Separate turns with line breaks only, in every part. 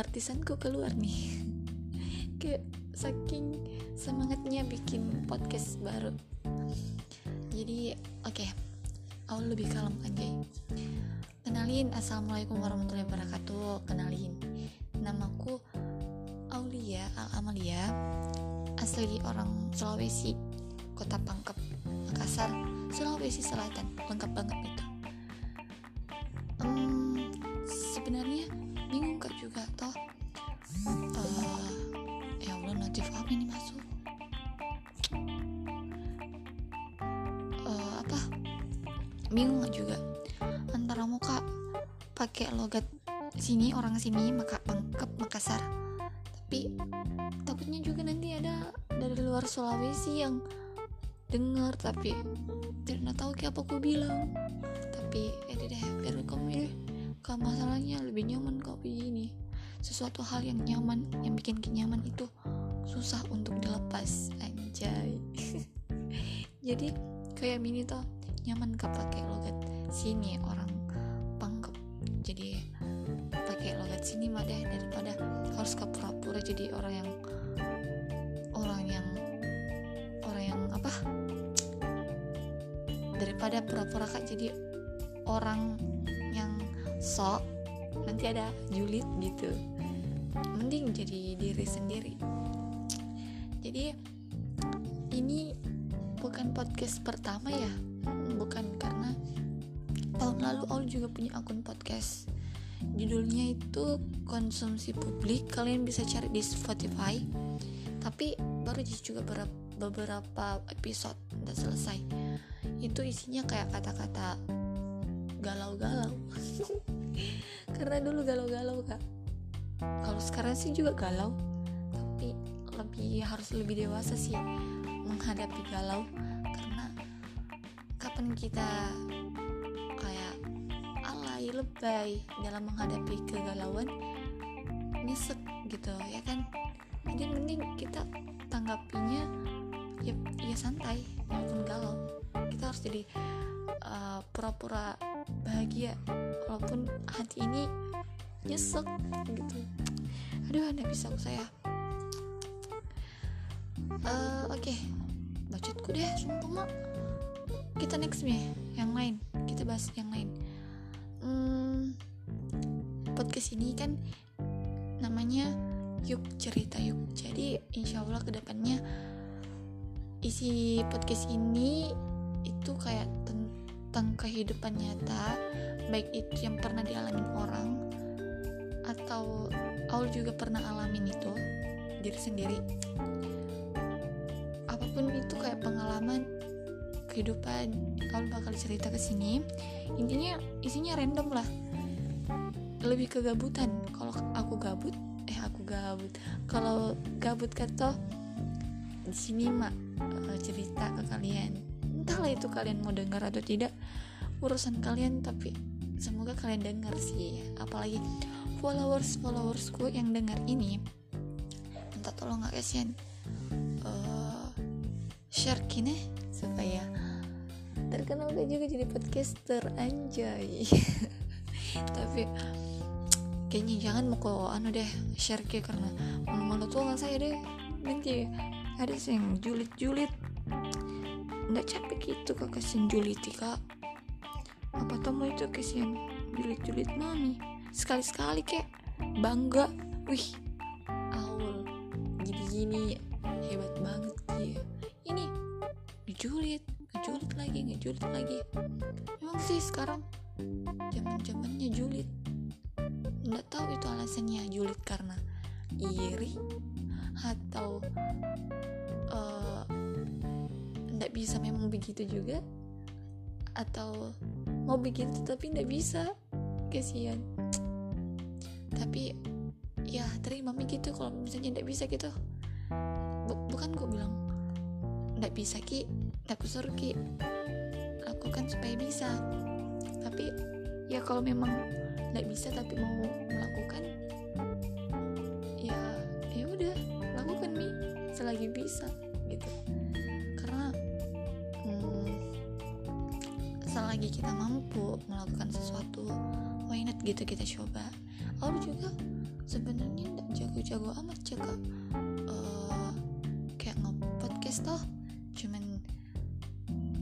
keartisanku keluar nih. Kayak saking semangatnya bikin podcast baru. Jadi oke. Okay, awal lebih kalem anjay kenalin assalamualaikum warahmatullahi wabarakatuh. Kenalin. Namaku Aulia Al Amalia. Asli orang Sulawesi kota Pangkep Makassar Sulawesi Selatan. Lengkap banget itu bingung juga. Antara muka pakai logat sini orang sini maka Pangkep Makassar. Tapi takutnya juga nanti ada dari luar Sulawesi yang dengar tapi tidak tahu kayak apa aku bilang. Tapi eh deh biar kamu ini kalau masalahnya lebih nyaman kau begini. Sesuatu hal yang nyaman yang bikin kenyaman itu susah untuk dilepas anjay. Jadi kayak mini tuh nyaman kak pakai logat sini orang pangkep jadi pakai logat sini mah daripada harus ke pura-pura jadi orang yang orang yang orang yang apa? Daripada pura-pura kak jadi orang yang sok nanti ada julid gitu. Mending jadi diri sendiri. Jadi ini bukan podcast pertama ya juga punya akun podcast. Judulnya itu konsumsi publik. Kalian bisa cari di Spotify. Tapi baru juga beberapa episode udah selesai. Itu isinya kayak kata-kata galau-galau. Karena dulu galau-galau kak. Kalau sekarang sih juga galau. Tapi lebih harus lebih dewasa sih menghadapi galau. Karena kapan kita lebay dalam menghadapi kegalauan nyesek gitu ya kan? Jadi mending kita tanggapinya ya, ya santai walaupun galau. Kita harus jadi uh, pura-pura uh, bahagia walaupun hati ini nyesek gitu. Aduh anda bisa saya uh, oke. Okay. bacotku deh sumpah kita next nih yang lain. Kita bahas yang lain hmm, podcast ini kan namanya yuk cerita yuk. Jadi insya Allah ke depannya isi podcast ini itu kayak tentang kehidupan nyata baik itu yang pernah dialami orang atau Aul juga pernah alamin itu diri sendiri. Apa pun itu kayak pengalaman kehidupan Aul bakal cerita ke sini. Intinya isinya random lah. Lebih kegabutan kalau aku gabut eh aku gabut. Kalau gabut kata di sini mak eh, cerita ke kalian. Entahlah itu kalian mau dengar atau tidak urusan kalian tapi semoga kalian dengar sih. Apalagi followers followersku yang dengar ini minta tolong gak kasihan uh, share kini supaya terkenal gak juga jadi podcaster? Anjay. Tapi kayaknya jangan mau kok anu deh share ke karena malu-malu tuh nggak saya deh. Nanti ada yang julit-julit nggak capek gitu kak kasihan julit kak. Apa tamu itu kesian julid-julid mami sekali-sekali kek. Bangga. Wih. Awal jadi gini hebat banget dia ini ngejulit lagi ngejulit lagi. Emang sih sekarang zaman zamannya julid. Nggak tahu itu alasannya julid karena iri atau uh, nggak bisa memang begitu juga atau mau bikin tapi nggak bisa. Kasihan tapi ya terima gitu kalau misalnya nggak bisa gitu. Bukan gue bilang nggak bisa ki nggak kusur ki lakukan supaya bisa. Tapi ya kalau memang nggak bisa tapi mau melakukan ya ya udah lakukan mi. Selagi bisa gitu. Selagi kita mampu melakukan sesuatu why not gitu kita coba. Lalu juga sebenarnya nggak jago-jago amat cek uh, kayak nge-podcast toh cuman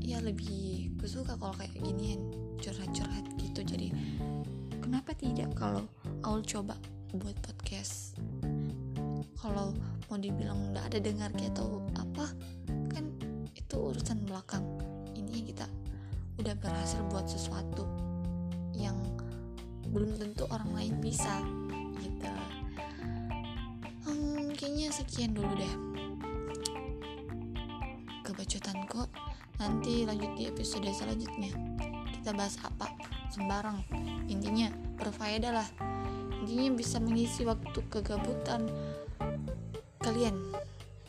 ya lebih gue suka kalau kayak ginian curhat-curhat gitu. Jadi kenapa tidak kalau Aul coba buat podcast? Kalau mau dibilang nggak ada dengar atau apa kan itu urusan belakang. Ini kita udah berhasil buat sesuatu yang belum tentu orang lain bisa gitu. Hmm, kayaknya sekian dulu deh. Kebacotan kok nanti lanjut di episode selanjutnya. Kita bahas apa? Sembarang. Intinya berfaedah lah. Intinya bisa mengisi waktu kegabutan kalian.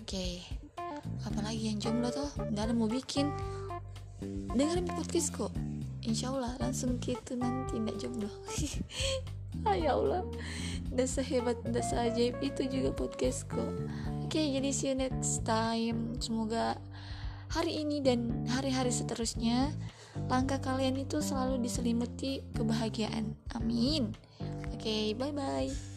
Oke. Okay. apalagi yang jomblo tuh ada mau bikin. Dengerin podcast kok. Insya Allah langsung gitu nanti nggak jomblo. Ah ya Allah. Udah sehebat udah seajaib itu juga podcastku oke okay, jadi see you next time. Semoga hari ini dan hari-hari seterusnya langkah kalian itu selalu diselimuti kebahagiaan. Amin. Oke okay, bye bye